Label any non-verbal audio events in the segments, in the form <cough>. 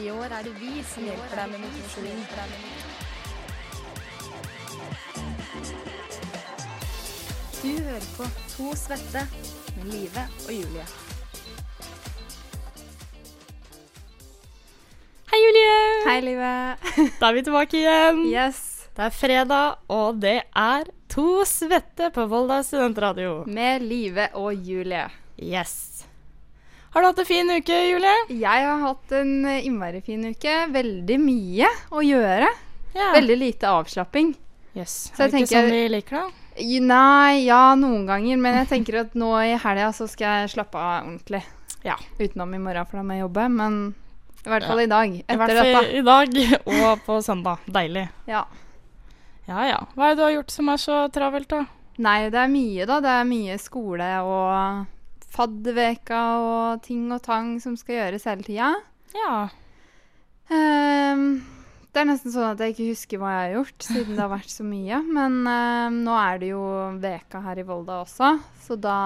I år er det vi som hjelper deg med motivasjon. Du hører på To svette med Live og Julie. Hei, Julie! Hei, Live. <laughs> Da er vi tilbake igjen. Yes. Det er fredag, og det er To svette på Volda studentradio. Med Live og Julie. Yes. Har du hatt en fin uke, Julie? Jeg har hatt en eh, innmari fin uke. Veldig mye å gjøre. Ja. Veldig lite avslapping. Yes. Så er det ikke sånn vi liker det? Nei, ja, noen ganger. Men jeg tenker at nå i helga så skal jeg slappe av ordentlig. Ja. Utenom i morgen, for da må jeg jobbe. Men i hvert fall Ja. i dag. I Etter hvert fall dette. i dag <laughs> og på søndag. Deilig. Ja. Ja ja. Hva er det du har gjort som er så travelt, da? Nei, det er mye, da. Det er mye skole og fadderveka og ting og tang som skal gjøres hele tida. Ja. Um, det er nesten sånn at jeg ikke husker hva jeg har gjort, siden det har vært så mye. Men ehm, nå er det jo veka her i Volda også, så da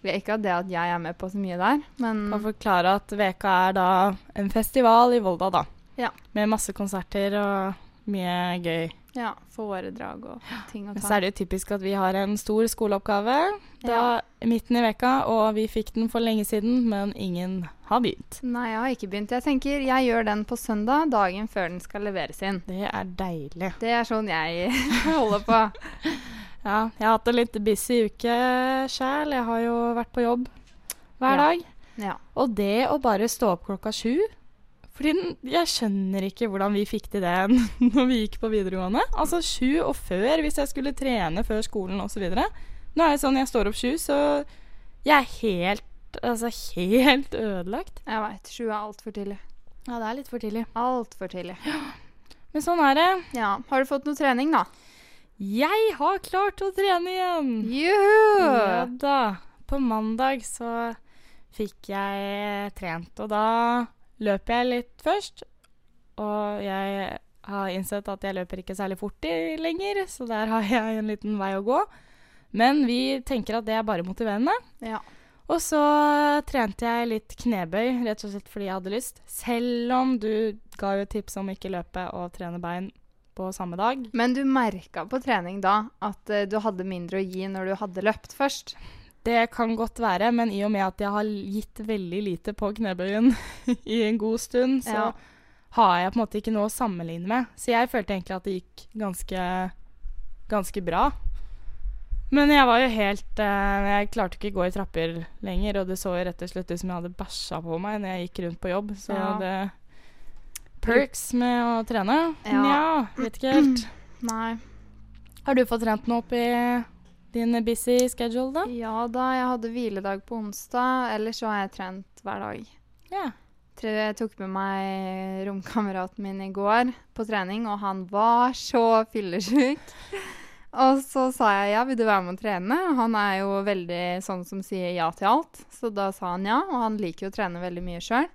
Ikke at det at jeg er med på så mye der, men Kan forklare at Veka er da en festival i Volda, da. Ja. Med masse konserter og mye gøy. ja, foredrag og ting å Men så er det jo typisk at vi har en stor skoleoppgave da, Ja. midten i veka, og vi fikk den for lenge siden, men ingen har begynt. Nei, jeg har ikke begynt. Jeg tenker jeg gjør den på søndag, dagen før den skal leveres inn. Det er deilig. Det er sånn jeg <laughs> holder på. <laughs> Ja, jeg har hatt en litt busy uke sjæl. Jeg har jo vært på jobb hver Ja. dag. Ja. Og det å bare stå opp klokka sju fordi jeg skjønner ikke hvordan vi fikk til det <laughs> når vi gikk på videregående. Altså sju og før, hvis jeg skulle trene før skolen osv. Nå er det sånn jeg står opp sju, så jeg er helt Altså helt ødelagt. Jeg veit. Sju er altfor tidlig. Ja, det er litt for tidlig. Altfor tidlig. Men sånn er det. Ja. Har du fått noe trening, da? Jeg har klart å trene igjen! Juhu! Ja da. På mandag så fikk jeg trent, og da løp jeg litt først. Og jeg har innsett at jeg løper ikke særlig fort lenger, så der har jeg en liten vei å gå. Men vi tenker at det er bare motiverende. Ja. Og så trente jeg litt knebøy, rett og slett fordi jeg hadde lyst. Selv om du ga jo tips om ikke løpe og trene bein på samme dag. Men du merka på trening da at eh, du hadde mindre å gi når du hadde løpt først? Det kan godt være, men i og med at jeg har gitt veldig lite på knebøyen <laughs> i en god stund, så Ja. har jeg på en måte ikke noe å sammenligne med. Så jeg følte egentlig at det gikk ganske, ganske bra. Men jeg var jo helt eh, Jeg klarte ikke å gå i trapper lenger, og det så jo rett og slett ut som jeg hadde bæsja på meg når jeg gikk rundt på jobb. Så Ja. det Perks med å trene? Ja. Nja, vet ikke helt. <clears throat> Nei. Har du fått trent noe opp i din busy schedule, da? Ja da, jeg hadde hviledag på onsdag. Ellers så har jeg trent hver dag. Ja. Jeg tok med meg romkameraten min i går på trening, og han var så fyllesyk. Og så sa jeg ja, vil du være med å trene? Han er jo veldig sånn som sier ja til alt. Så da sa han ja, og han liker jo å trene veldig mye sjøl.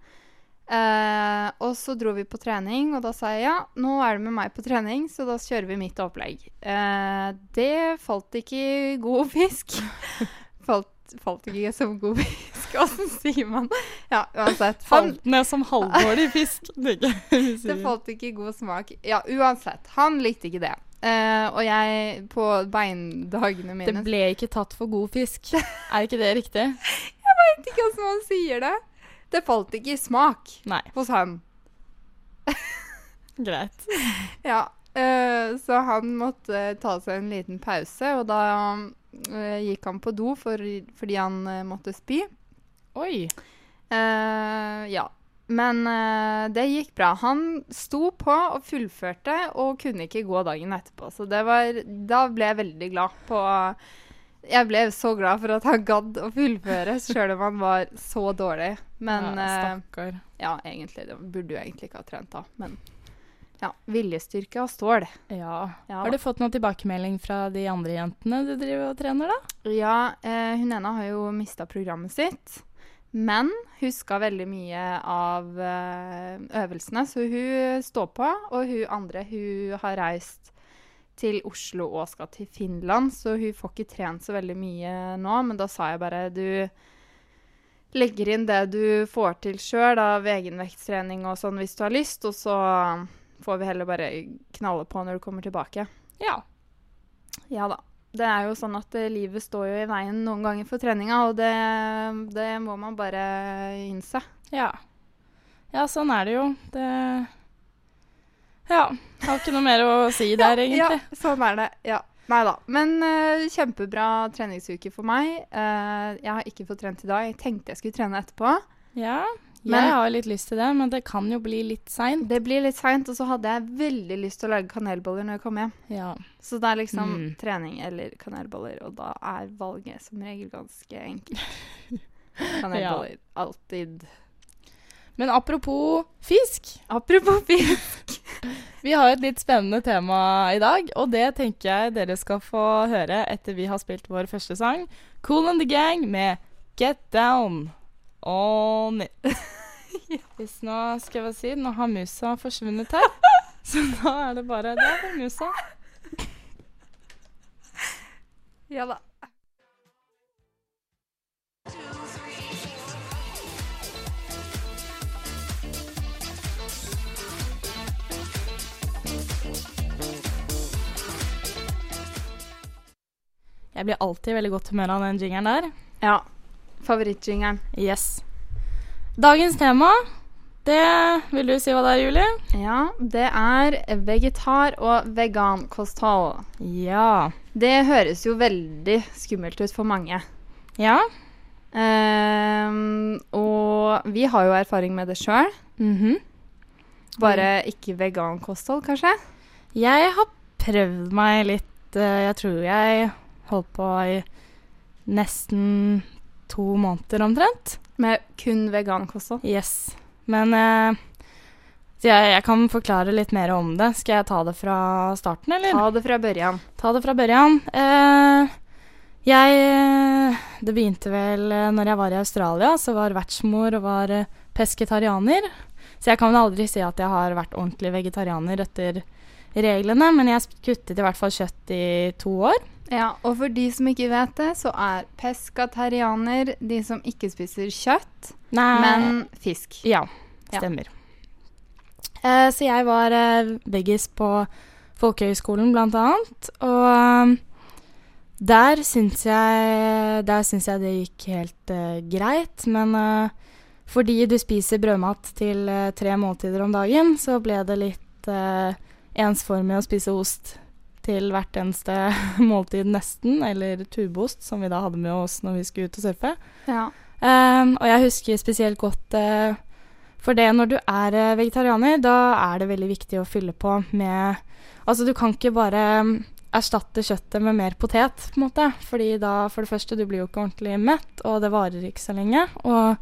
Eh, og så dro vi på trening, og da sa jeg ja, nå er du med meg på trening, så da kjører vi mitt opplegg. Eh, det falt ikke i god fisk. <laughs> falt, falt ikke som god fisk. <laughs> Åssen sier man? Ja, uansett. Han, Falt ned som halvdårlig fisk. det, det <laughs> falt ikke i god smak. Ja, uansett. Han likte ikke det. Uh, og jeg, på beindagene mine Det ble ikke tatt for god fisk. Er ikke det riktig? Jeg vet ikke hvordan man sier det. Det falt ikke i smak Nei. hos han. <laughs> Greit. <laughs> Ja, eh, så han måtte ta seg en liten pause, og da eh, gikk han på do for, fordi han eh, måtte spy. Oi. Ja. Men det gikk bra. Han sto på og fullførte og kunne ikke gå dagen etterpå. Så det var, da ble jeg veldig glad på Jeg ble så glad for at han gadd å fullføre, sjøl om han var så dårlig. Men ja, eh, ja, egentlig. Det burde jo egentlig ikke ha trent da. Men ja, viljestyrke og stål. Ja. Ja, Har du fått noen tilbakemelding fra de andre jentene du driver og trener, da? Ja, eh, hun ene har jo mista programmet sitt. Men huska veldig mye av eh, øvelsene, så hun står på. Og hun andre hun har reist til Oslo og skal til Finland, så hun får ikke trent så veldig mye nå. Men da sa jeg bare du legger inn det du får til sjøl av egenvektstrening og sånn hvis du har lyst, og så får vi heller bare knalle på når du kommer tilbake. Ja. Ja da. Det er jo sånn at eh, livet står jo i veien noen ganger for treninga, og det, det må man bare innse. Ja. Ja, sånn er det jo. Det Ja. Har ikke noe mer å si der, egentlig. Ja, sånn er det. Ja. Nei da. Men uh, kjempebra treningsuke for meg. Uh, jeg har ikke fått trent i dag. Jeg tenkte jeg skulle trene etterpå. Ja. Jeg Men- har litt lyst til det, men det kan jo bli litt seint. Det blir litt seint, og så hadde jeg veldig lyst til å lage kanelboller når jeg kom hjem. Ja. Så det er liksom Mm. trening eller kanelboller, og da er valget som regel ganske enkelt. <laughs> Kanelboller. Alltid. Men apropos fisk. Apropos fisk. Vi har et litt spennende tema i dag, og det tenker jeg dere skal få høre etter vi har spilt vår første sang, Cool and the Gang med Get Down On It. <laughs> Hvis nå skal jeg si, nå har musa forsvunnet her, <laughs> så nå er det bare Der var musa. Ja da. Jeg blir alltid veldig godt humør av den jingeren der. Ja. Favorittjingeren. Yes. Dagens tema, det vil du si hva det er, Julie? Ja, det er vegetar- og vegankosthold. Ja. Det høres jo veldig skummelt ut for mange. Ja. Ehm, og vi har jo erfaring med det sjøl. Mhm. Bare ikke vegankosthold, kanskje? Jeg har prøvd meg litt eh, Jeg tror jeg holdt på i nesten to måneder omtrent. Med kun vegankosthold. Yes. Men eh, jeg, jeg kan forklare litt mer om det. Skal jeg ta det fra starten, eller? Ta det fra børjan. Ta det fra børjan. Eh, jeg Det begynte vel eh, når jeg var i Australia, så var vertsmor og var eh, pesketarianer. Så jeg kan vel aldri si at jeg har vært ordentlig vegetarianer etter reglene, men jeg kuttet i hvert fall kjøtt i to år. Ja, og for de som ikke vet det, så er peskatarianer de som ikke spiser kjøtt, Nei, men fisk. Ja, Ja. stemmer. Eh, så jeg var eh, veggis på Folkehøgskolen blant annet, og eh, der syns jeg, der syns jeg det gikk helt eh, greit, men eh, fordi du spiser brødmat til eh, tre måltider om dagen, så ble det litt eh, ensformig å spise ost til hvert eneste <laughs> måltid nesten, eller tubeost, som vi da hadde med oss når vi skulle ut og surfe. Ja. Um, og jeg husker spesielt godt uh, For det når du er uh, vegetarianer, da er det veldig viktig å fylle på med Altså, du kan ikke bare um, erstatte kjøttet med mer potet, på en måte. Fordi da, for det første, du blir jo ikke ordentlig mett, og det varer ikke så lenge. Og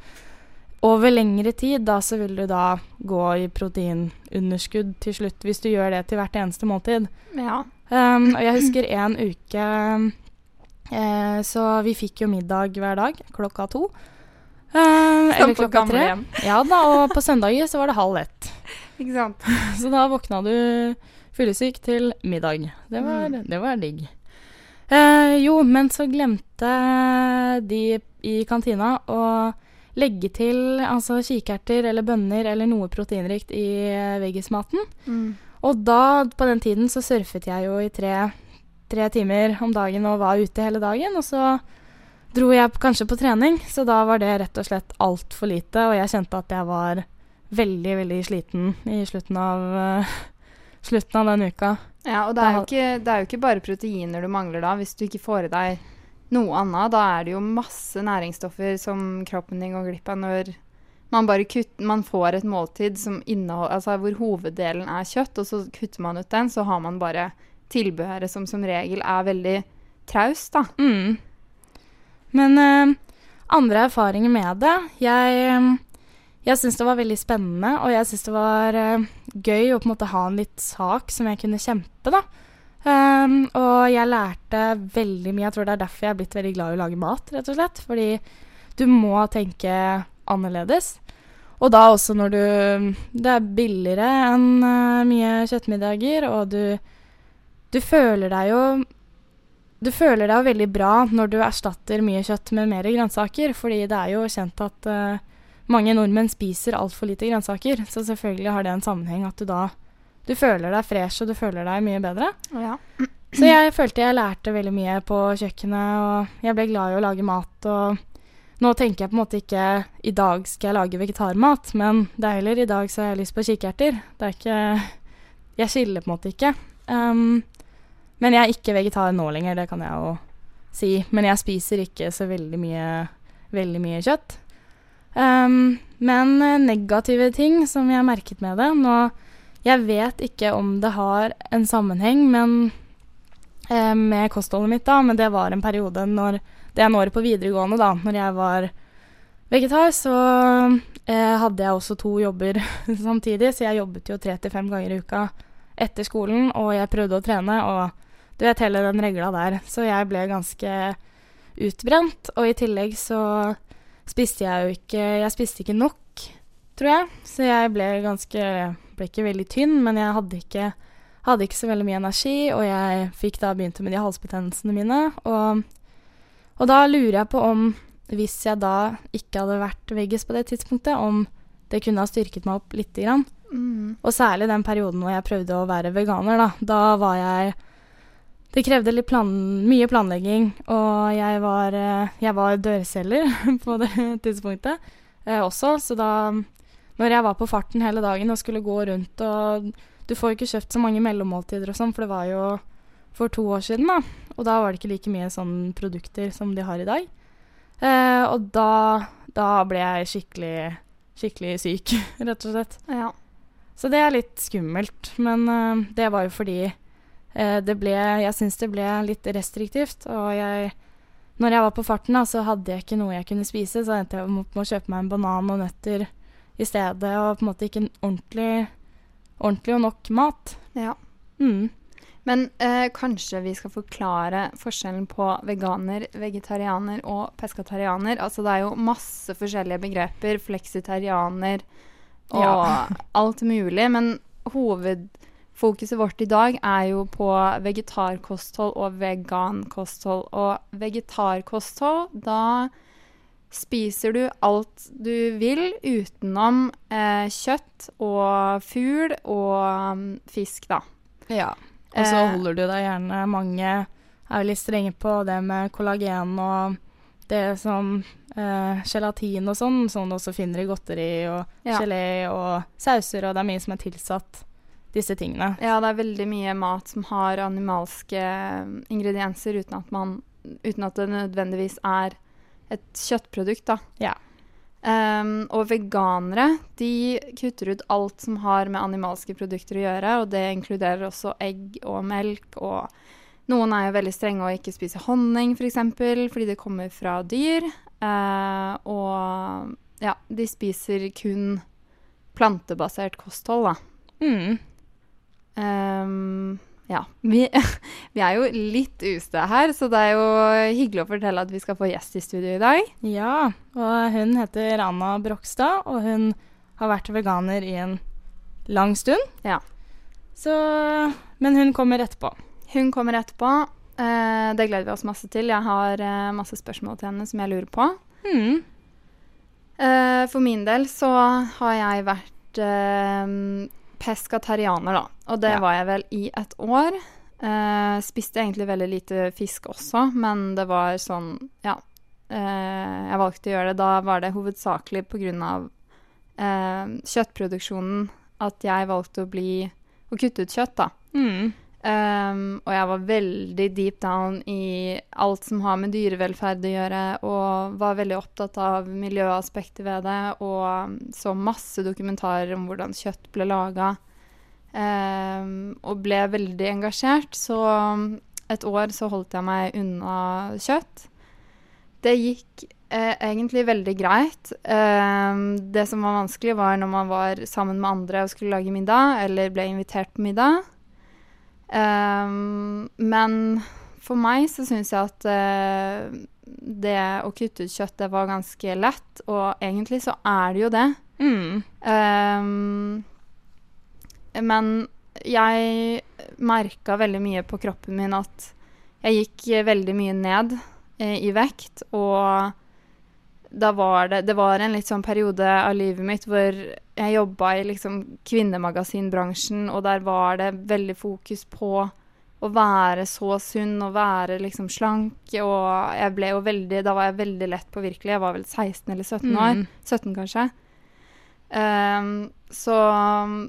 over lengre tid, da, så vil du da gå i proteinunderskudd til slutt, hvis du gjør det til hvert eneste måltid. ja. Um, og jeg husker en uke eh, Så vi fikk jo middag hver dag klokka to. Um, eller klokka tre. Ja da, og på søndager så var det halv ett. <laughs> Ikke sant? <laughs> Så da våkna du fyllesyk til middag. Det var, Mm. det var digg. Eh, jo, men så glemte de i kantina å legge til altså kikerter eller bønner eller noe proteinrikt i eh, veggismaten. Mm. Og da, på den tiden, så surfet jeg jo i tre, tre timer om dagen og var ute hele dagen. Og så dro jeg kanskje på trening, så da var det rett og slett altfor lite. Og jeg kjente at jeg var veldig, veldig sliten i slutten av, uh, <laughs> slutten av den uka. Ja, og det er, ikke, det er jo ikke bare proteiner du mangler da, hvis du ikke får i deg noe annet. Da er det jo masse næringsstoffer som kroppen din går glipp av når man kutter, man får et måltid altså hvor hoveddelen er kjøtt, og så kutter man ut den, så har man bare tilbehøret som som regel er veldig traust, da. Mm. Men eh, andre erfaringer med det Jeg, jeg syns det var veldig spennende, og jeg syns det var eh, gøy å på en måte ha en litt sak som jeg kunne kjempe, da. Um, og jeg lærte veldig mye. Jeg tror det er derfor jeg er blitt veldig glad i å lage mat, rett og slett. Fordi du må tenke annerledes. Og da også når du Det er billigere enn uh, mye kjøttmiddager, og du Du føler deg jo du føler deg jo veldig bra når du erstatter mye kjøtt med mer grønnsaker, fordi det er jo kjent at uh, mange nordmenn spiser altfor lite grønnsaker. Så selvfølgelig har det en sammenheng at du da du føler deg fresh og du føler deg mye bedre. Ja. Så jeg følte jeg lærte veldig mye på kjøkkenet, og jeg ble glad i å lage mat. Og nå tenker jeg på en måte ikke i dag skal jeg lage vegetarmat, men det er heller i dag så har jeg lyst på kikerter. Det er ikke Jeg skiller på en måte ikke. Um, men jeg er ikke vegetar nå lenger, det kan jeg jo si. Men jeg spiser ikke så veldig mye, veldig mye kjøtt. Um, men eh, negative ting som jeg merket med det nå Jeg vet ikke om det har en sammenheng men, eh, med kostholdet mitt, da, men det var en periode når Det er året på videregående, da, når jeg var vegetar, så eh, hadde jeg også to jobber <laughs> samtidig, så jeg jobbet jo tre til fem ganger i uka etter skolen, og jeg prøvde å trene, og du vet hele den regla der. Så jeg ble ganske utbrent, og i tillegg så spiste jeg jo ikke Jeg spiste ikke nok, tror jeg, så jeg ble ganske Ble ikke veldig tynn, men jeg hadde ikke, hadde ikke så veldig mye energi, og jeg fikk da begynt med de halsbetennelsene mine, og, og da lurer jeg på om hvis jeg da ikke hadde vært veggis på det tidspunktet, om det kunne ha styrket meg opp lite grann. Mm. Og særlig den perioden hvor jeg prøvde å være veganer, da. Da var jeg Det krevde plan mye planlegging, og jeg var, eh, jeg var dørselger <laughs> på det tidspunktet eh, også, så da Når jeg var på farten hele dagen og skulle gå rundt og Du får jo ikke kjøpt så mange mellommåltider og sånn, for det var jo for to år siden, da. Og da var det ikke like mye sånne produkter som de har i dag. Eh, og da, da ble jeg skikkelig, skikkelig syk, <laughs> rett og slett. Ja. Så det er litt skummelt. Men øh, det var jo fordi øh, det ble Jeg syns det ble litt restriktivt. Og jeg Når jeg var på farten, da, så hadde jeg ikke noe jeg kunne spise. Så endte jeg opp med å kjøpe meg en banan og nøtter i stedet, og på en måte ikke ordentlig, ordentlig og nok mat. ja. Mm. Men eh, kanskje vi skal forklare forskjellen på veganer, vegetarianer og peskatarianer. Altså det er jo masse forskjellige begreper. Fleksitarianer og Ja. <laughs> alt mulig. Men hovedfokuset vårt i dag er jo på vegetarkosthold og vegankosthold. Og vegetarkosthold, da spiser du alt du vil utenom eh, kjøtt og fugl og um, fisk, da. Ja. Og så Eh, holder du deg gjerne Mange er litt strenge på det med kollagen og det som eh, gelatin og sånn, som du også finner i godteri og Ja. gelé og sauser, og det er mye som er tilsatt disse tingene. Ja, det er veldig mye mat som har animalske eh, ingredienser uten at, man, uten at det nødvendigvis er et kjøttprodukt, da. Ja. Ehm, og veganere de kutter ut alt som har med animalske produkter å gjøre, og det inkluderer også egg og melk. og Noen er jo veldig strenge og ikke spiser honning, f.eks., for eksempel, fordi det kommer fra dyr. Uh, og ja, de spiser kun plantebasert kosthold, da. Mm. Ehm, ja. Vi, <laughs> vi er jo litt ustø her, så det er jo hyggelig å fortelle at vi skal få gjest i studio i dag. Ja, og hun heter Anna Brokstad, og hun har vært veganer i en lang stund. Ja. Så Men hun kommer etterpå. Hun kommer etterpå. Eh, det gleder vi oss masse til. Jeg har eh, masse spørsmål til henne som jeg lurer på. Mm. Eh, for min del så har jeg vært eh, peskatarianer, da. Og det Ja. var jeg vel i et år. Eh, spiste egentlig veldig lite fisk også, men det var sånn Ja. Eh, jeg valgte å gjøre det. Da var det hovedsakelig av eh, kjøttproduksjonen at jeg valgte å bli Å kutte ut kjøtt, da. Mm. Um, og jeg var veldig deep down i alt som har med dyrevelferd å gjøre, og var veldig opptatt av miljøaspektet ved det, og så masse dokumentarer om hvordan kjøtt ble laga, um, og ble veldig engasjert. Så et år så holdt jeg meg unna kjøtt. Det gikk eh, egentlig veldig greit. Um, det som var vanskelig, var når man var sammen med andre og skulle lage middag, eller ble invitert på middag. Um, men for meg så syns jeg at uh, det å kutte ut kjøtt, det var ganske lett. Og egentlig så er det jo det. Mm. Um, men jeg merka veldig mye på kroppen min at Jeg gikk veldig mye ned eh, i vekt, og da var det Det var en litt sånn periode av livet mitt hvor jeg jobba i liksom kvinnemagasinbransjen, og der var det veldig fokus på å være så sunn og være liksom slank, og jeg ble jo veldig Da var jeg veldig lett påvirkelig. Jeg var vel 16 eller 17 år. Mm. 17 kanskje. Um, så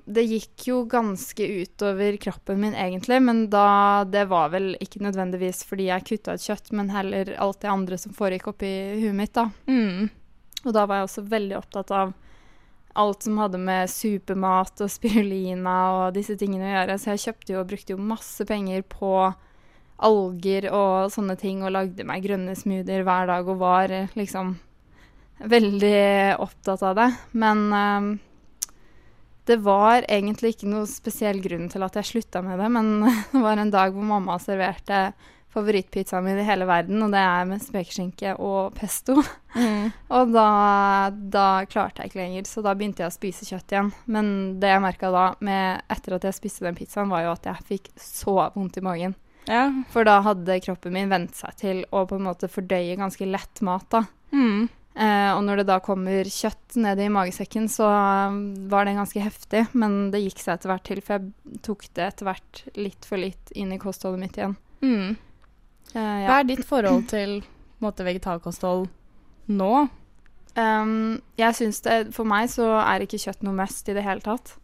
det gikk jo ganske utover kroppen min egentlig, men da Det var vel ikke nødvendigvis fordi jeg kutta ut kjøtt, men heller alt det andre som foregikk oppi huet mitt, da. Mm. Og da var jeg også veldig opptatt av alt som hadde med supermat og spirulina og disse tingene å gjøre, så jeg kjøpte jo og brukte jo masse penger på alger og sånne ting, og lagde meg grønne smoothier hver dag og var liksom veldig opptatt av det. Men ehm, det var egentlig ikke noe spesiell grunn til at jeg slutta med det, men <laughs> det var en dag hvor mamma serverte favorittpizzaen min i hele verden, og det er med spekeskinke og pesto. Mm. <laughs> Og da, da klarte jeg ikke lenger, så da begynte jeg å spise kjøtt igjen. Men det jeg merka da, med, etter at jeg spiste den pizzaen, var jo at jeg fikk så vondt i magen. Ja. For da hadde kroppen min vent seg til å på en måte fordøye ganske lett mat, da. Mm. Eh, og når det da kommer kjøtt ned i magesekken, så um, var det ganske heftig. Men det gikk seg etter hvert til, for jeg tok det etter hvert litt for litt inn i kostholdet mitt igjen. Mm. Eh, ja. Hva er ditt forhold til måte, vegetarkosthold nå? Um, jeg synes det, For meg så er ikke kjøtt noe must i det hele tatt.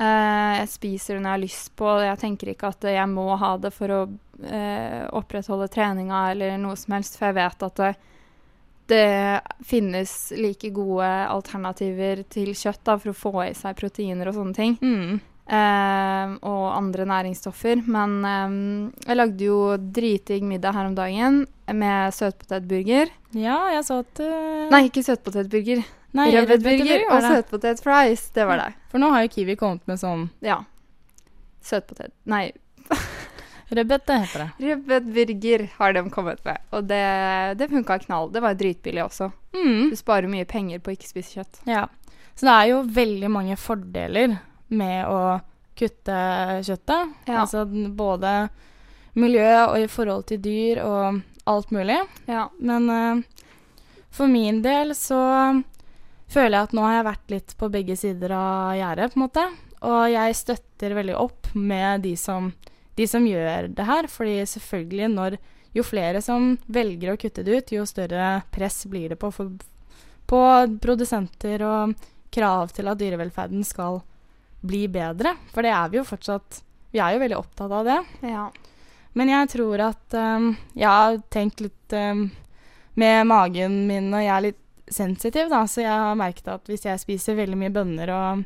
Eh, jeg spiser det når jeg har lyst på det. Jeg tenker ikke at jeg må ha det for å uh, opprettholde treninga eller noe som helst, for jeg vet at det, det finnes like gode alternativer til kjøtt da, for å få i seg proteiner og sånne ting. Mm. Eh, og andre næringsstoffer. Men eh, jeg lagde jo dritdigg middag her om dagen med søtpotetburger. Ja, jeg så at uh, Nei, ikke søtpotetburger. Rødbetburger og det. søtpotetfries. Det var det. For nå har jo Kiwi kommet med sånn Ja. Søtpotet Nei, <laughs> rødbete, heter det. rødbetburger har de kommet med. Og det, det funka knall. Det var dritbillig også. Mm. Du sparer mye penger på å ikke spise kjøtt. Ja. Så det er jo veldig mange fordeler med å kutte kjøttet. Ja. Altså både miljø og i forhold til dyr og alt mulig. Ja. Men uh, for min del så føler jeg at nå har jeg vært litt på begge sider av gjerdet, på en måte. Og jeg støtter veldig opp med de som, de som gjør det her. Fordi selvfølgelig når jo flere som velger å kutte det ut, jo større press blir det på, på produsenter og krav til at dyrevelferden skal bli bedre. For det er vi jo fortsatt Vi er jo veldig opptatt av det. ja. Men jeg tror at um, Jeg har tenkt litt um, med magen min, og jeg er litt sensitiv, da, så jeg har merket at hvis jeg spiser veldig mye bønner, og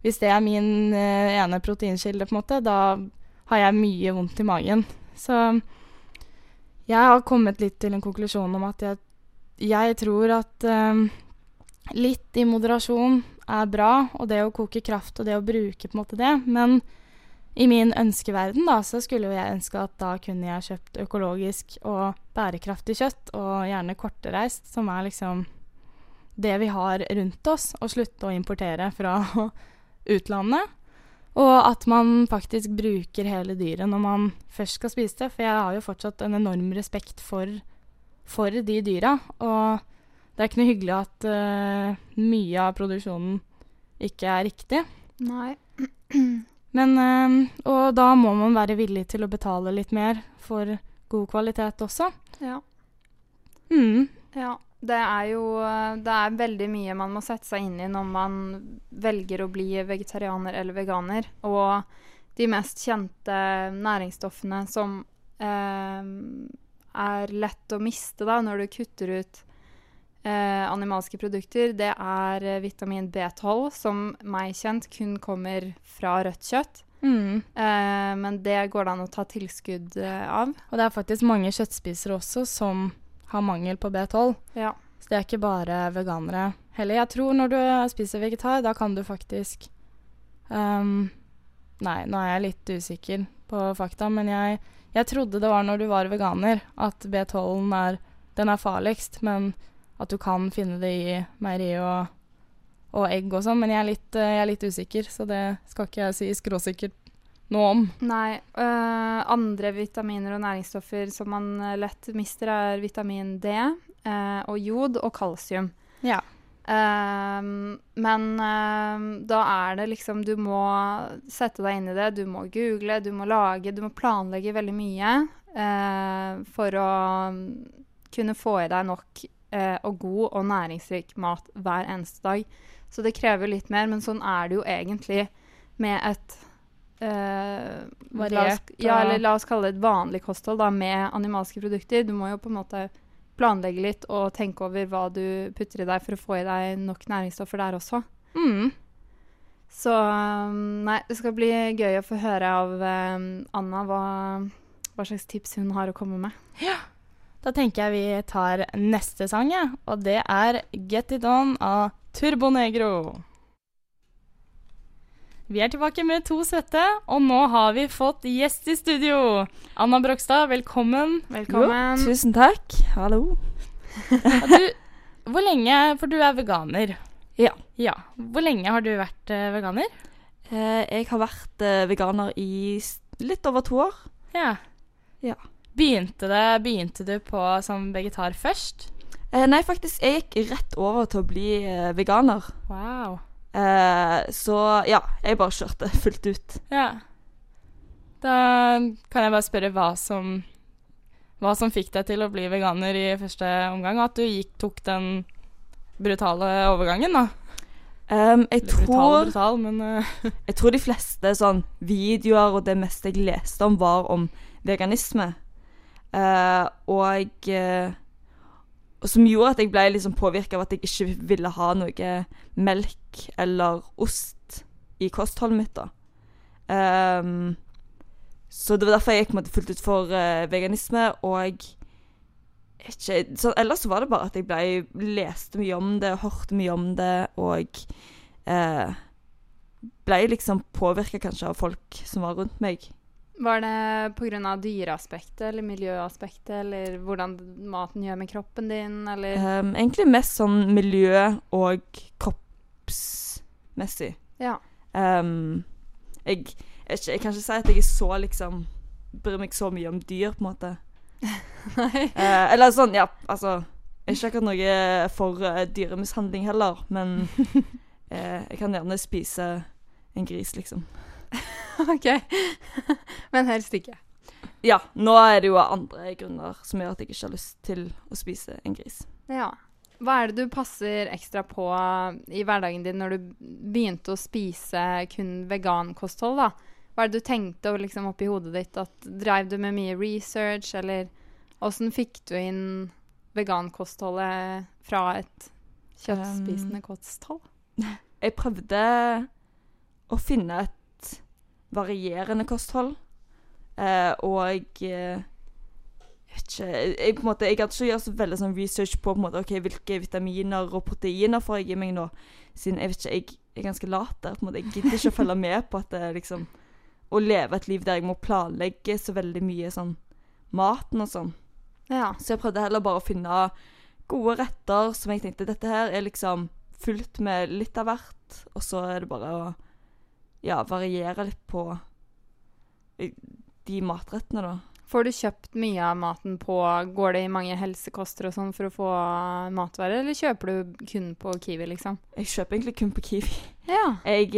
hvis det er min uh, ene proteinkilde, på en måte, da har jeg mye vondt i magen. Så jeg har kommet litt til en konklusjon om at jeg, jeg tror at um, litt i moderasjon er bra, og det å koke kraft og det å bruke på en måte det, men i min ønskeverden da, så skulle jo jeg ønske at da kunne jeg kjøpt økologisk og bærekraftig kjøtt, og gjerne kortreist, som er liksom det vi har rundt oss, og slutte å importere fra <laughs> utlandet. Og at man faktisk bruker hele dyret når man først skal spise det. For jeg har jo fortsatt en enorm respekt for, for de dyra. Og det er ikke noe hyggelig at uh, mye av produksjonen ikke er riktig. Nei. <clears throat> Men uh, Og da må man være villig til å betale litt mer for god kvalitet også. Ja. Mm. Ja, det er jo eh, Det er veldig mye man må sette seg inn i når man velger å bli vegetarianer eller veganer. Og de mest kjente næringsstoffene som eh, er lett å miste da når du kutter ut eh, animalske produkter, det er eh, vitamin B12, som meg kjent kun kommer fra rødt kjøtt. Mm. Eh, men det går det an å ta tilskudd eh, av. Og det er faktisk mange kjøttspisere også som har mangel på B12. Ja. Så det er ikke bare veganere heller. Jeg tror når du spiser vegetar, da kan du faktisk um, Nei, nå er jeg litt usikker på fakta, men jeg, jeg trodde det var når du var veganer at B12 er, er farligst, men at du kan finne det i meieri og, og egg og sånn. Men jeg er, litt, eh, jeg er litt usikker, så det skal ikke jeg si skråsikkert noe om. Nei. øh, andre vitaminer og næringsstoffer som man øh, lett mister, er vitamin D øh, og jod og kalsium. Ja. Um, men um, da er det liksom Du må sette deg inn i det. Du må google, du må lage, du må planlegge veldig mye uh, for å mm, kunne få i deg nok eh, og god og næringsrik mat hver eneste dag. Så det krever litt mer, men sånn er det jo egentlig med et eh, Variert ja, eller la oss kalle det et vanlig kosthold da, med animalske produkter. Du må jo på en måte planlegge litt og tenke over hva du putter i deg for å få i deg nok næringsstoffer der også. Mm. Så um, nei, det skal bli gøy å få høre av um, Anna hva, hva slags tips hun har å komme med. Da tenker jeg vi tar neste sang, ja. og det er Get It On av Turbo Negro. Vi er tilbake med to svette, og nå har vi fått gjest i studio. Anna Brokstad, velkommen. Velkommen. Jo, tusen takk. Hallo. <laughs> Du, hvor lenge For du er veganer. Ja. ja. Hvor lenge har du vært uh, veganer? Eh, jeg har vært uh, veganer i litt over to år. Ja. Ja. Begynte, det, begynte du på som vegetar først? Eh, nei, faktisk, jeg gikk rett over til å bli eh, veganer. Wow. Eh, så ja, jeg bare kjørte <laughs> fullt ut. Ja. Da kan jeg bare spørre hva som Hva som fikk deg til å bli veganer i første omgang, og at du gikk, tok den brutale overgangen, da. Um, jeg, brutal tror, brutal, men uh. <laughs> jeg tror de fleste sånn videoer og det meste jeg leste om, var om veganisme. Eh, og uh, som gjorde at jeg ble liksom påvirka av at jeg ikke ville ha noe melk eller ost i kostholdet mitt. da. Um, så det var derfor jeg gikk fullt ut for uh, veganisme. Og ikke, så ellers var det bare at jeg ble, leste mye om det, hørte mye om det, og uh, ble liksom påvirka kanskje av folk som var rundt meg. Var det pga. dyreaspektet eller miljøaspektet, eller hvordan maten gjør med kroppen din, eller um, egentlig mest sånn miljø- og kroppsmessig. Ja. Um, jeg, jeg, jeg kan ikke si at jeg så liksom Bryr meg så mye om dyr, på en måte. <laughs> Nei. Uh, eller sånn, ja, altså ikke akkurat noe for uh, dyremishandling heller, men uh, <laughs> jeg kan gjerne spise en gris, liksom. <laughs> OK. <laughs> Men helst ikke. Ja, nå er det jo andre grunner som gjør at jeg ikke har lyst til å spise en gris. Ja. Hva er det du passer ekstra på i hverdagen din når du begynte å spise kun vegankosthold, da? Hva er det du tenkte liksom, oppi hodet ditt? At Dreiv du med mye research, eller åssen fikk du inn vegankostholdet fra et kjøttspisende kosthold? <laughs> Jeg prøvde å finne et varierende kosthold. Eh, og eh, jeg vet ikke jeg, på en måte, jeg hadde ikke gjort så veldig sånn research på, på måte, okay, hvilke vitaminer og proteiner får jeg i meg nå. Siden jeg vet ikke, jeg, jeg er ganske lat der. på en måte, Jeg gidder ikke å følge med på at det liksom Å leve et liv der jeg må planlegge så veldig mye sånn maten og sånn. Ja. Så jeg prøvde heller bare å finne gode retter som jeg tenkte dette her er liksom fullt med litt av hvert. Og så er det bare å ja, variere litt på eh, de matrettene, da. Får du kjøpt mye av maten på Går det i mange helsekoster og sånn for å få matvarer, eller kjøper du kun på Kiwi, liksom? Jeg kjøper egentlig kun på Kiwi. Ja. Jeg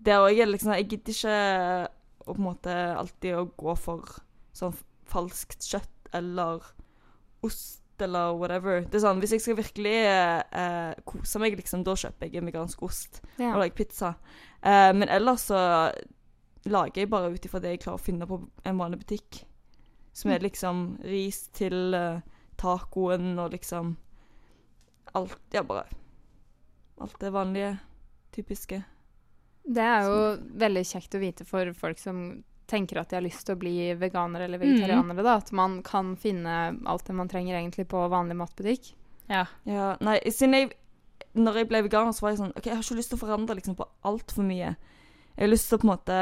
Det òg er liksom Jeg gidder ikke å på en måte alltid å gå for sånn falskt kjøtt eller ost eller whatever. Det er sånn, Hvis jeg skal virkelig eh, kose meg, liksom, da kjøper jeg vegansk ost. ja. og lager pizza. Eh, men ellers så lager jeg bare ut ifra det jeg klarer å finne på en vanlig butikk. Som er liksom ris til eh, tacoen og liksom alt Ja, bare Alt det vanlige, typiske. Det er jo veldig kjekt å vite for folk som tenker at de har lyst til å bli veganere eller vegetarianere, da. At man kan finne alt det man trenger egentlig på vanlig matbutikk. Ja. Ja, nei, siden jeg Når jeg ble veganer, så var jeg sånn OK, jeg har ikke lyst til å forandre liksom på altfor mye. Jeg har lyst til å på en måte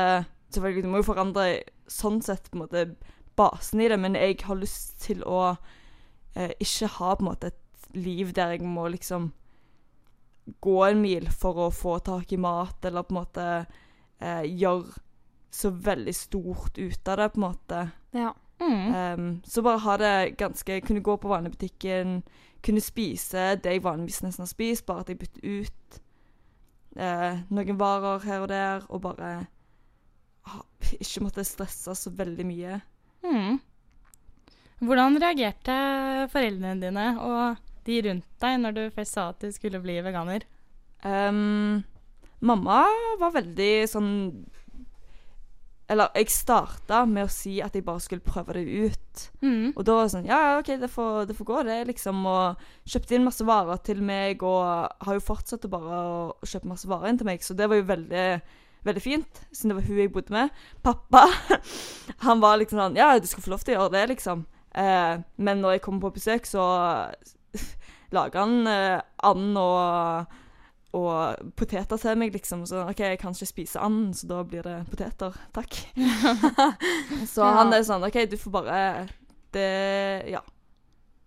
Selvfølgelig, du må jo forandre sånn sett på en måte basen i det, men jeg har lyst til å eh, ikke ha på en måte et liv der jeg må liksom gå en mil for å få tak i mat, eller på en måte eh, gjøre så veldig stort ut av det, på en måte. Ja. Mm. Um, så bare ha det ganske Kunne gå på vanebutikken, kunne spise det jeg vanligvis nesten har spist, bare at jeg bytter ut uh, noen varer her og der, og bare uh, ikke måtte stresse så veldig mye. Mm. Hvordan reagerte foreldrene dine og de rundt deg når du først sa at du skulle bli veganer? Um, mamma var veldig sånn Eller jeg starta med å si at jeg bare skulle prøve det ut. Mm. Og da var det sånn Ja, ja, OK, det får, det får gå, det, liksom. Og kjøpte inn masse varer til meg, og har jo fortsatt å bare å kjøpe masse varer inn til meg, så det var jo veldig Veldig fint, siden det var hun jeg bodde med. Pappa <laughs> han var liksom sånn Ja, du skal få lov til å gjøre det, liksom. Eh, men når jeg kommer på besøk, så <laughs> lager han eh, and og, og poteter til meg, liksom. Så OK, jeg kan ikke spise and, så da blir det poteter. Takk. <laughs> så Ja. han er sånn OK, du får bare Det Ja.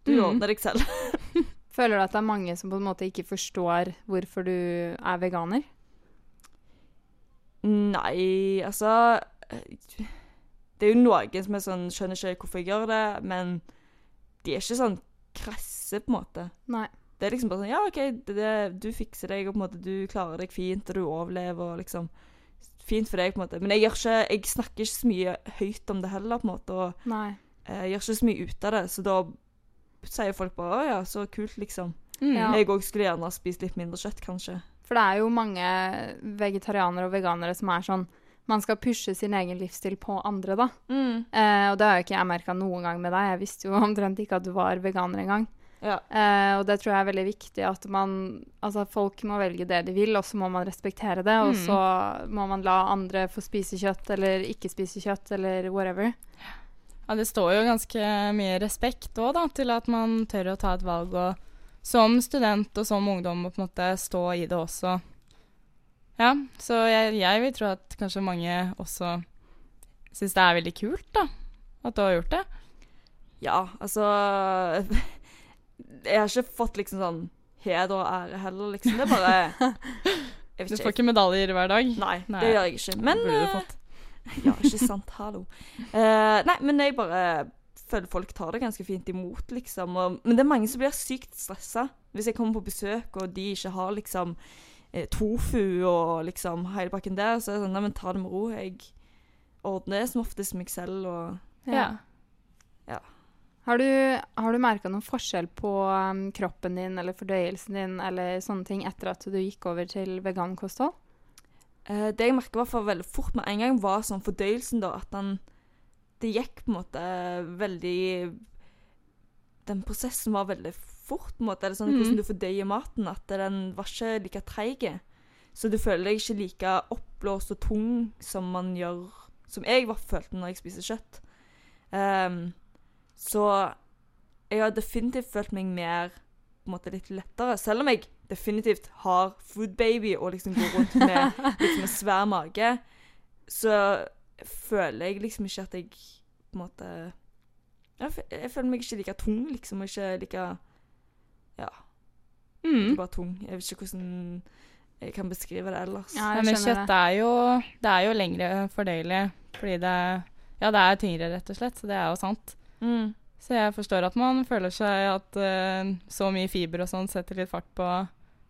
Du Mm. ordner deg selv. <laughs> Føler du at det er mange som på en måte ikke forstår hvorfor du er veganer? Nei, altså Det er jo noen som er sånn Skjønner ikke hvorfor jeg gjør det, men de er ikke sånn krasse, på en måte. Nei. Det er liksom bare sånn Ja, OK, det, det, du fikser deg, og på en måte du klarer deg fint, og du overlever, og liksom Fint for deg, på en måte. Men jeg, gjør ikke, jeg snakker ikke så mye høyt om det heller, på en måte, og Nei. eh, jeg gjør ikke så mye ut av det, så da sier folk bare Å ja, så kult, liksom. Mm. Ja. Jeg òg skulle gjerne ha spist litt mindre kjøtt, kanskje. For det er jo mange vegetarianere og veganere som er sånn Man skal pushe sin egen livsstil på andre, da. Mm. Eh, og det har jo ikke jeg merka noen gang med deg. Jeg visste jo omtrent ikke at du var veganer engang. Ja. Eh, og det tror jeg er veldig viktig at man Altså, folk må velge det de vil, og så må man respektere det. Og Mm. så må man la andre få spise kjøtt eller ikke spise kjøtt eller whatever. Ja, det står jo ganske mye respekt òg, da, til at man tør å ta et valg og som student og som ungdom å på en måte stå i det også. Ja, så jeg, jeg vil tro at kanskje mange også syns det er veldig kult, da. At du har gjort det. Ja, altså <laughs> Jeg har ikke fått liksom sånn heder og ære heller, liksom. Det er bare <laughs> jeg Du får ikke medaljer hver dag. Nei, Nei. det gjør jeg ikke. Men eh. <laughs> Ja, ikke sant. Hallo. Uh, nei, men jeg bare føler folk tar det ganske fint imot, liksom. Og, men det er mange som blir sykt stressa hvis jeg kommer på besøk og de ikke har liksom eh, tofu og liksom hele pakken der. Så er det sånn Nei, men ta det med ro. Jeg ordner det som oftest meg selv og Ja. Har du, har du merka noen forskjell på um, kroppen din eller fordøyelsen din eller sånne ting etter at du gikk over til vegankosthold? Uh, det jeg merka veldig fort med en gang, var sånn fordøyelsen, da. At den Det gikk på en måte veldig Den prosessen var veldig fort, på en måte. Eller sånn mm. hvordan du fordøyer maten. At den var ikke like treig. Så du føler deg ikke like oppblåst og tung som man gjør Som jeg var følte når jeg spiser kjøtt. Ehm, så jeg har definitivt følt meg mer på en måte litt lettere. Selv om jeg definitivt har food baby og liksom går rundt med <laughs> liksom en svær mage, så føler jeg liksom ikke at jeg på en måte Jeg, jeg føler meg ikke like tung, liksom. og Ikke like Ja, Mm. ikke bare tung. Jeg vet ikke hvordan jeg kan beskrive det ellers. Ja, jeg men kjøtt det. er jo, det er jo lengre fordøyelig, fordi det Ja, det er tyngre, rett og slett, så det er jo sant. Mm. Så jeg forstår at man føler seg at uh, så mye fiber og sånn setter litt fart på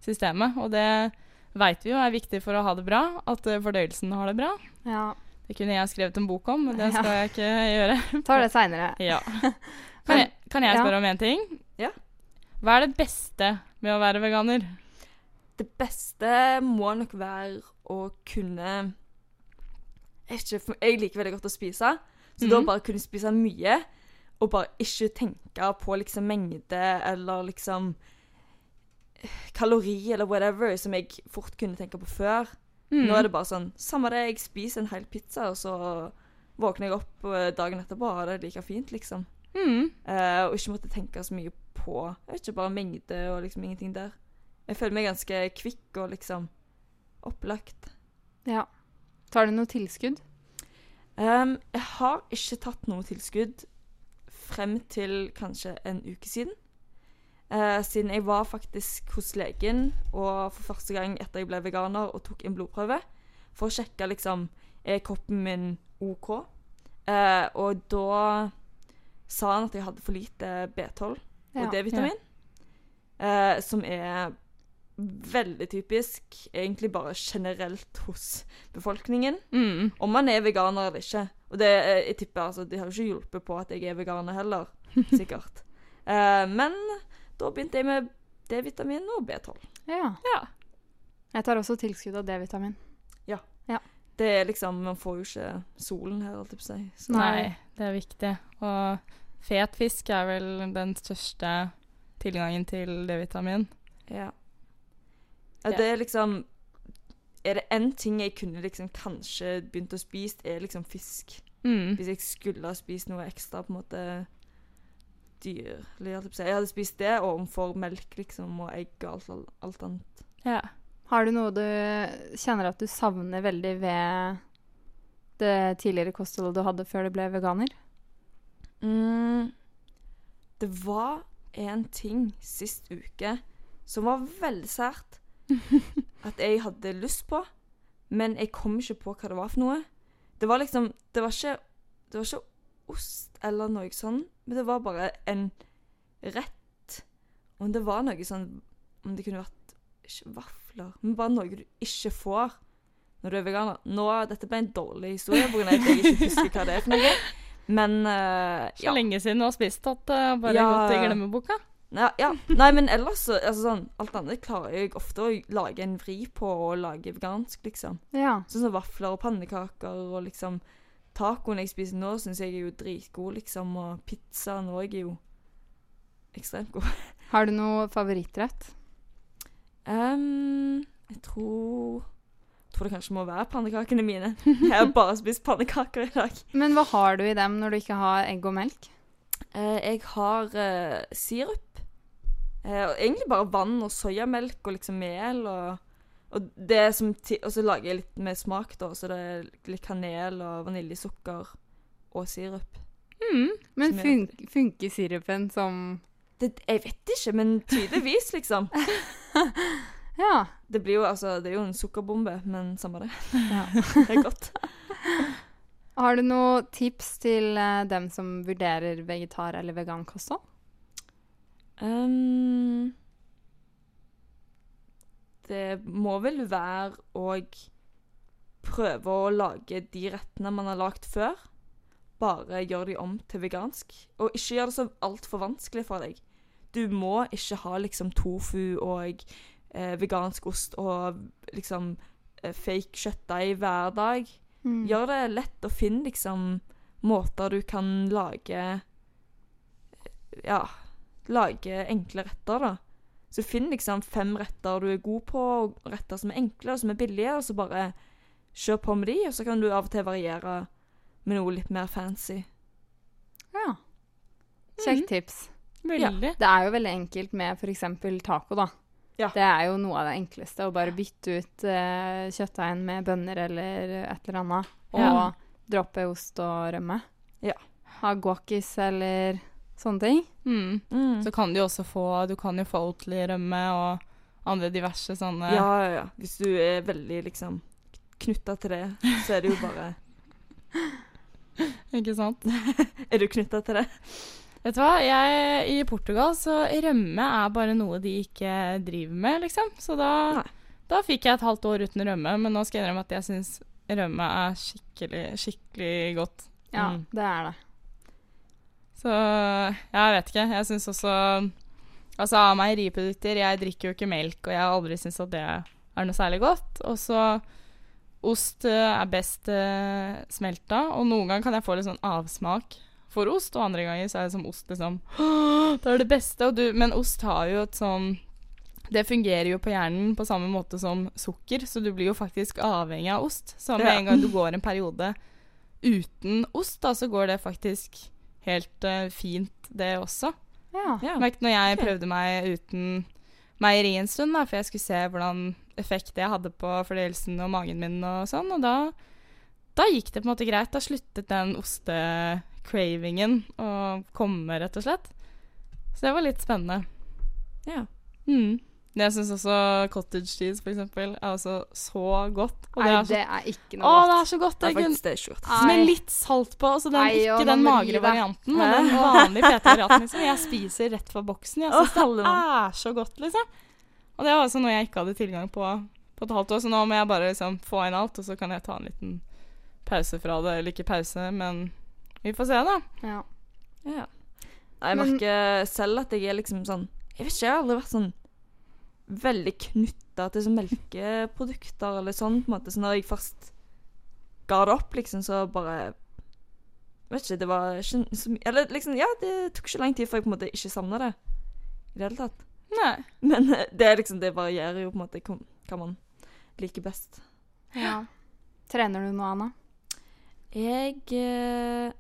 systemet. Og det veit vi jo er viktig for å ha det bra, at uh, fordøyelsen har det bra. Ja. Det kunne jeg skrevet en bok om, men det Ja. skal jeg ikke gjøre. <laughs> Tar det seinere. <laughs> Ja. <laughs> Kan jeg, kan jeg Ja. spørre om én ting? Ja. Hva er det beste med å være veganer? Det beste må nok være å kunne Jeg, ikke, jeg liker veldig godt å spise, så da Mhm. bare kunne spise mye, og bare ikke tenke på liksom mengde eller liksom kalori eller whatever, som jeg fort kunne tenke på før. Mm. Nå er det bare sånn Samme det, jeg spiser en hel pizza, og så våkner jeg opp eh, dagen etterpå og har det like fint, liksom. Mm. Uh, og ikke måtte tenke så mye på ikke, bare mengde og liksom ingenting der. Jeg føler meg ganske kvikk og liksom opplagt. Ja. Tar du noe tilskudd? Um, jeg har ikke tatt noe tilskudd frem til kanskje en uke siden. Eh, siden jeg var faktisk hos legen og for første gang etter jeg ble veganer og tok en blodprøve for å sjekke liksom er kroppen min OK? Eh, og da sa han at jeg hadde for lite B12 og Ja. D-vitamin. Eh, som er veldig typisk egentlig bare generelt hos befolkningen. Mm. Om man er veganer eller ikke. Og det, eh, jeg tipper altså, De har jo ikke hjulpet på at jeg er veganer heller, <laughs> sikkert. Eh, men da begynte jeg med D-vitamin og B12. Ja. Ja. Jeg tar også tilskudd av D-vitamin. Det er liksom Man får jo ikke solen her, holdt jeg på å si. Nei, det er viktig. Og fet fisk er vel den største tilgangen til D-vitamin. ja. Ja. Det er liksom Er det én ting jeg kunne liksom kanskje begynt å spise, er liksom fisk. Mm. Hvis jeg skulle ha spist noe ekstra på en måte si. Jeg hadde spist det overfor melk, liksom, og egg og alt, alt annet. Ja. Har du noe du kjenner at du savner veldig ved det tidligere kostholdet du hadde før du ble veganer? Mm, det var en ting sist uke som var veldig sært <laughs> at jeg hadde lyst på, men jeg kom ikke på hva det var for noe. Det var liksom Det var ikke, det var ikke ost eller noe sånn, men det var bare en rett. Om det var noe sånn Om det kunne vært ikke vafler, men bare noe du ikke får når du er veganer. Nå, Dette ble en dårlig historie pga. at jeg ikke husker hva det er for noe. Men eh, <laughs> Så lenge siden du har spist at det bare Ja. gått i glemmeboka. Ja, ja. Nei, men ellers så altså sånn, Alt annet klarer jeg ofte å lage en vri på og lage vegansk, liksom. Ja. Sånn som vafler og pannekaker og liksom Tacoen jeg spiser nå, syns jeg er jo dritgod, liksom. Og pizzaen òg er jo ekstremt god. <laughs> Har du noe favorittrett? Um, jeg tror tror det kanskje må være pannekakene mine. Jeg har bare <laughs> spist pannekaker i dag. Men hva har du i dem når du ikke har egg og melk? Uh, jeg har uh, sirup. Eh, og egentlig bare vann og soyamelk og liksom mel og og, det som og så lager jeg litt med smak, da. Så det er litt kanel og vaniljesukker og sirup. Mm. Men fun funker sirupen som Det, jeg vet ikke, men tydeligvis, liksom. <laughs> Ja. Det blir jo altså Det er jo en sukkerbombe, men samme det. ja. <laughs> Det er godt. <laughs> Har du noen tips til eh, dem som vurderer vegetar- eller vegankost òg? det må vel være å prøve å lage de rettene man har lagd før. Bare gjør de om til vegansk. Og ikke gjør det så altfor vanskelig for deg. Du må ikke ha liksom tofu og eh, vegansk ost og liksom eh, fake kjøttdeig hver dag. Mm. Gjør det lett å finne liksom måter du kan lage Ja, lage enkle retter, da. Så finn liksom fem retter du er god på, og retter som er enkle og som er billige, og så bare kjør på med de, og så kan du av og til variere med noe litt mer fancy. Ja. Kjekt Mhm. tips. Veldig. Det er jo veldig enkelt med f.eks. taco, da. Ja. Det er jo noe av det enkleste. Å bare bytte ut uh, kjøttdeigen med bønner eller et eller annet. Og Ja. droppe ost og rømme. Ja. Ha guacis eller sånne ting. Mm. Mm. Så kan du jo også få Du kan jo få Oatly-rømme og andre diverse sånne Ja, ja, ja. Hvis du er veldig liksom knytta til det, så er det jo bare <laughs> Ikke sant? <laughs> Er du knytta til det? Vet du hva, jeg, i Portugal så rømme er bare noe de ikke driver med, liksom. Så da, da fikk jeg et halvt år uten rømme, men nå skal jeg innrømme at jeg syns rømme er skikkelig, skikkelig godt. Ja, Mm. det er det. Så jeg vet ikke. Jeg syns også Altså av meieriprodukter Jeg drikker jo ikke melk, og jeg har aldri syntes at det er noe særlig godt. Og så ost eh, er best uh, smelta, og noen ganger kan jeg få litt sånn avsmak for ost, og andre ganger så er det som ost liksom <gasps> Det er det beste. Du, men ost har jo et sånn Det fungerer jo på hjernen på samme måte som sukker, så du blir jo faktisk avhengig av ost. Så med Ja. en gang du går en periode uten ost, da, så går det faktisk helt uh, fint, det også. Ja. Ja. Når jeg prøvde meg uten meieri en stund, da, for jeg skulle se hvordan effekt jeg hadde på fordøyelsen og magen min og sånn, og da, da gikk det på en måte greit. Da sluttet den ostecravingen å komme, rett og slett. Så det var litt spennende. Ja. Mm. Men jeg syns også cottage cheese for eksempel, er også så godt. Og Nei, det er så, det er ikke å, noe det godt. er så godt. Det er faktisk det er godt. Nei. Med litt salt på. Altså den, Nei, og ikke den magre varianten, men den vanlige fete varianten. Liksom. Jeg spiser rett fra boksen. Jeg Å, syns det er så godt, liksom. Og det var også noe jeg ikke hadde tilgang på på et halvt år, så nå må jeg bare liksom få inn alt, og så kan jeg ta en liten pause fra det. Eller ikke pause, men vi får se, da. Ja. Ja. Jeg merker selv at jeg er liksom sånn Jeg vet ikke, jeg har aldri vært sånn veldig knytta til sånn melkeprodukter eller sånn, på en måte. Så når jeg først ga det opp, liksom, så bare Vet ikke, det var ikke så mye Eller liksom, ja, det tok ikke lang tid før jeg på en måte ikke savna det i det hele tatt. Nei. Men eh, det liksom, det varierer jo på en måte hva man liker best. ja. Trener du noe, Anna? Jeg eh,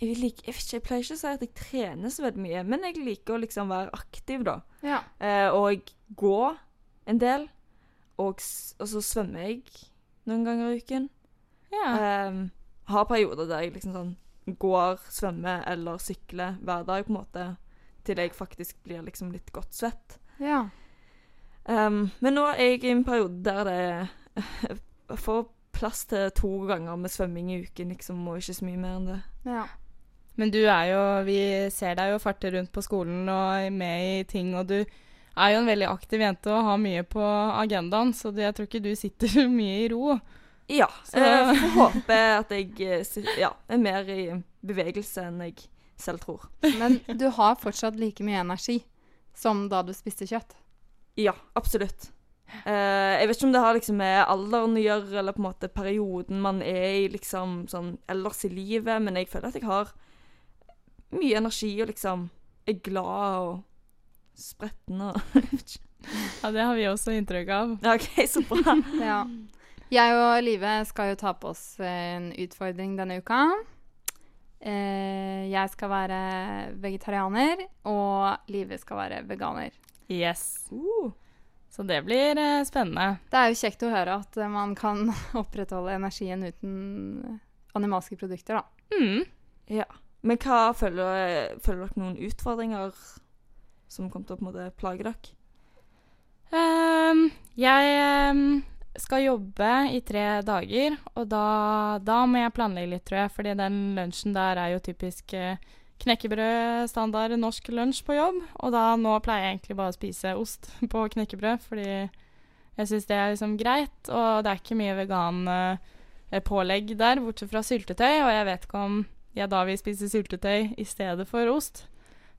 jeg, liker, jeg, ikke, jeg pleier ikke å si at jeg trener så veldig mye, men jeg liker å liksom være aktiv, da. Ja. Eh, og gå en del. Og, og så svømmer jeg noen ganger i uken. Ja. Eh, har perioder der jeg liksom sånn går, svømmer eller sykler hver dag, på en måte. Til jeg faktisk blir liksom litt godt svett. ja. Um, men nå er jeg i en periode der det får plass til to ganger med svømming i uken, liksom, og ikke så mye mer enn det. ja. Men du er jo Vi ser deg jo farte rundt på skolen og er med i ting, og du er jo en veldig aktiv jente og har mye på agendaen, så det, jeg tror ikke du sitter <laughs> mye i ro. Ja. Så- Jeg får håpe at jeg eh, ja, er mer i bevegelse enn jeg selv tror. Men du har fortsatt like mye energi som da du spiste kjøtt. Ja, absolutt. Eh, jeg vet ikke om det har liksom med alderen å gjøre, eller på en måte perioden man er i liksom sånn ellers i livet, men jeg føler at jeg har mye energi og liksom er glad og spretten og. <laughs> Ja, Det har vi også inntrykk av. Ja, OK, så bra. <laughs> Ja. Jeg og Live skal jo ta på oss en utfordring denne uka. Eh, jeg skal være vegetarianer, og Live skal være veganer. Yes. Uh. Så det blir eh, spennende. Det er jo kjekt å høre at eh, man kan <laughs> opprettholde energien uten animalske produkter, da. Mm. Ja. Men hva føler, føler dere noen utfordringer som kommer til å på en måte plage dere? Um, jeg um, skal jobbe i tre dager, og da, da må jeg planlegge litt, tror jeg. Fordi den lunsjen der er jo typisk eh, knekkebrød, standard norsk lunsj på jobb. Og da nå pleier jeg egentlig bare å spise ost <laughs> på knekkebrød, fordi jeg syns det er liksom greit. Og det er ikke mye vegan-pålegg der, bortsett fra syltetøy. Og jeg vet ikke om jeg da vil spise syltetøy i stedet for ost.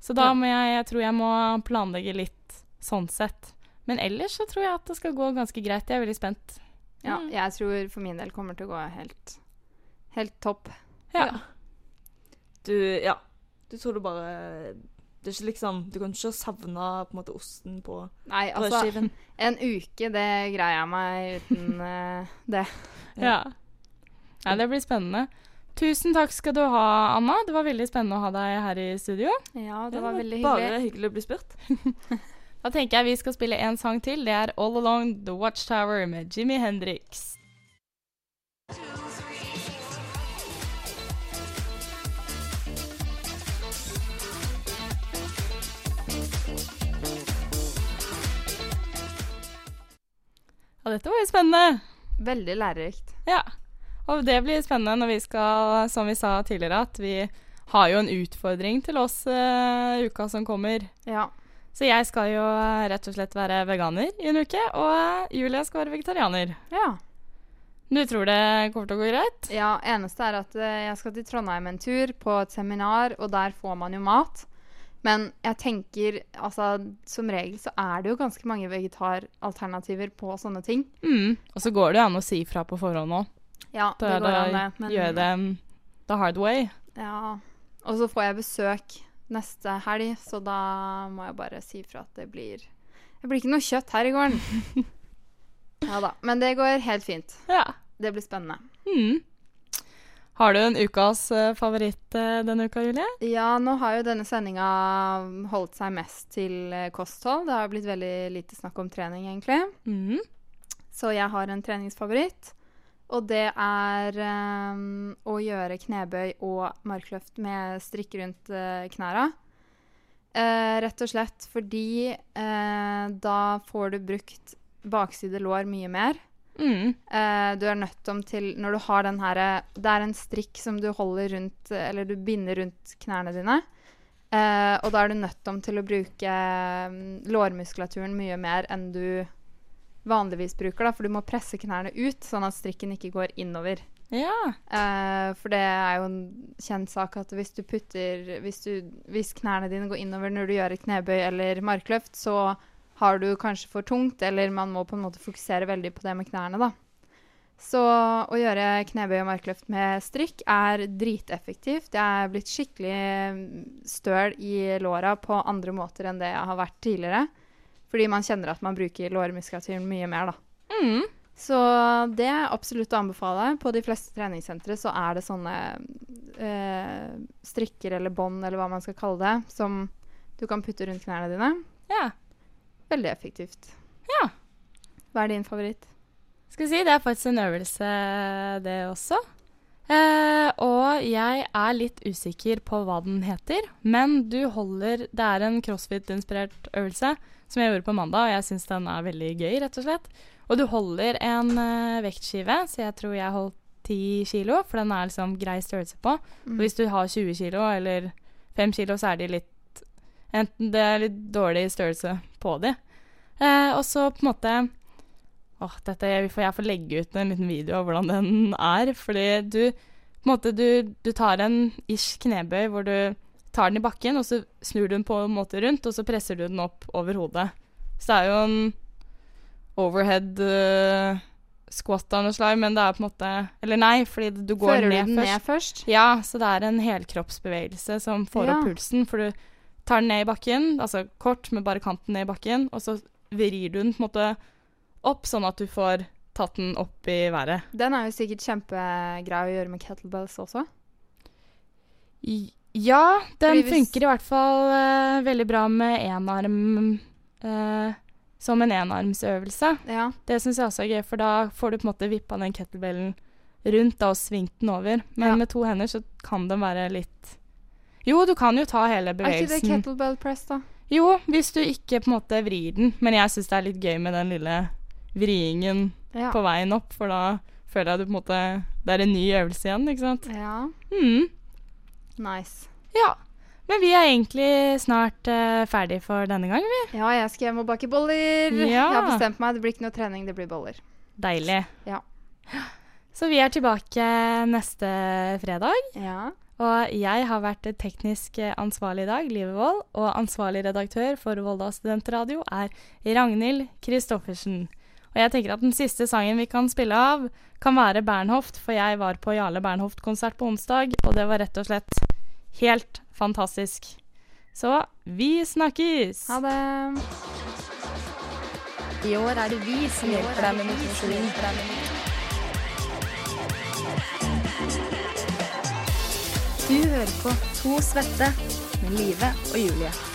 Så da Ja. må jeg, jeg tror jeg må planlegge litt sånn sett. Men ellers så tror jeg at det skal gå ganske greit. Jeg er veldig spent. Ja, Mm. jeg tror for min del kommer til å gå helt, helt topp. Ja. Ja. Du Ja. Du tror du bare Det er ikke liksom Du kan ikke savne på en måte osten på Nei, altså brødskiven. <laughs> En uke, det greier jeg meg uten uh, det. ja. Nei, det blir spennende. Tusen takk skal du ha, Anna. Det var veldig spennende å ha deg her i studio. Ja, det var veldig hyggelig. Bare hyggelig. å bli spurt. <laughs> Da tenker jeg vi skal spille en sang til. Det er All Along The Watchtower med Jimmy Hendrix. Ja, dette var jo spennende. Veldig lærerikt. Ja. Og det blir spennende når vi skal, som vi sa tidligere, at vi har jo en utfordring til oss uh, uka som kommer. Ja. Så jeg skal jo eh, rett og slett være veganer i en uke, og Julia Julie skal være vegetarianer. ja. Du tror det kommer til å gå greit? Ja, eneste er at eh, jeg skal til Trondheim en tur på et seminar, og der får man jo mat. Men jeg tenker, altså som regel så er det jo ganske mange vegetaralternativer på sånne ting. Mm. Og så går det jo an å si fra på forhånd òg. Ja, det går an det. Men, gjøre det the hard way. Ja. Og så får jeg besøk neste helg, så da må jeg bare si fra at det blir Det blir ikke noe kjøtt her i gården. <laughs> ja da. Men det går helt fint. Ja. Det blir spennende. Mm. Har du en ukas eh, favoritt eh, denne uka, Julie? Ja, nå har jo denne sendinga holdt seg mest til eh, kosthold. Det har blitt veldig lite snakk om trening, egentlig. Mm. Så jeg har en treningsfavoritt. Og det er um, å gjøre knebøy og markløft med strikk rundt uh, knæra. Uh, rett og slett fordi uh, da får du brukt bakside lår mye mer. Mm. Uh, du er nødt om til Når du har den her Det er en strikk som du holder rundt Eller du binder rundt knærne dine. Og da er du nødt om til å bruke um, lårmuskulaturen mye mer enn du vanligvis bruker, da, for du må presse knærne ut, sånn at strikken ikke går innover. Ja. Uh, for det er jo en kjent sak at hvis du putter Hvis, du, hvis knærne dine går innover når du gjør et knebøy eller markløft, så har du kanskje for tungt, eller man må på en måte fokusere veldig på det med knærne, da. Så å gjøre knebøy og markløft med strikk er driteffektivt. Jeg er blitt skikkelig støl i låra på andre måter enn det jeg har vært tidligere. Fordi man kjenner at man bruker lårmuskulaturen mye mer, da. Mm. Så det er absolutt å anbefale. På de fleste treningssentre så er det sånne eh, strikker eller bånd, eller hva man skal kalle det, som du kan putte rundt knærne dine. Ja. Veldig effektivt. Ja. Hva er din favoritt? Skal vi si, det er faktisk en øvelse, det også. Eh, og jeg er litt usikker på hva den heter, men du holder Det er en crossfit-inspirert øvelse som jeg gjorde på mandag, og jeg syns den er veldig gøy, rett og slett. Og du holder en uh, vektskive, så jeg tror jeg holdt 10 kilo, for den er liksom grei størrelse på. Mm. Og hvis du har 20 kilo eller 5 kilo, så er de litt Enten det er litt dårlig størrelse på de. Eh, og så på en måte Åh, dette får jeg får legge ut en liten video av hvordan den er. Fordi du på en måte du, du tar en ish knebøy hvor du tar den i bakken, og så snur du den på en måte rundt, og så presser du den opp over hodet. Så det er jo en overhead uh, squat av noe slag, men det er på en måte Eller nei, fordi du går Fører du den først. ned først? Ja, så det er en helkroppsbevegelse som får Ja. opp pulsen. For du tar den ned i bakken, altså kort med bare kanten ned i bakken, og så vrir du den på en måte opp, sånn at du får tatt den opp i været. Den er jo sikkert kjempegrei å gjøre med kettlebells også. I- Ja, den hvis- funker i hvert fall uh, veldig bra med enarm uh, Som en enarmsøvelse. Ja. Det syns jeg også er gøy, for da får du på en måte vippa den kettlebellen rundt da, og svingt den over. Men Ja. med to hender så kan den være litt Jo, du kan jo ta hele bevegelsen. Er ikke det kettlebell press, da? Jo, hvis du ikke på en måte vrir den. Men jeg syns det er litt gøy med den lille vriingen Ja. på veien opp, for da føler jeg du på en måte Det er en ny øvelse igjen, ikke sant? ja. Mm. Nice. Ja. Men vi er egentlig snart uh, ferdig for denne gang, vi. Ja, jeg skal hjem og bake boller. Ja. Jeg har bestemt meg. Det blir ikke noe trening, det blir boller. Deilig. Ja. Så vi er tilbake neste fredag. Ja. Og jeg har vært teknisk ansvarlig i dag, Live Wold. Og ansvarlig redaktør for Volda studentradio er Ragnhild Kristoffersen. Og jeg tenker at den siste sangen vi kan spille av, kan være Bernhoft, for jeg var på Jarle Bernhoft-konsert på onsdag, og det var rett og slett helt fantastisk. Så vi snakkes! Ha det. I år er det vi som hjelper deg med motivasjon. Du hører på To svette med Live og Julie.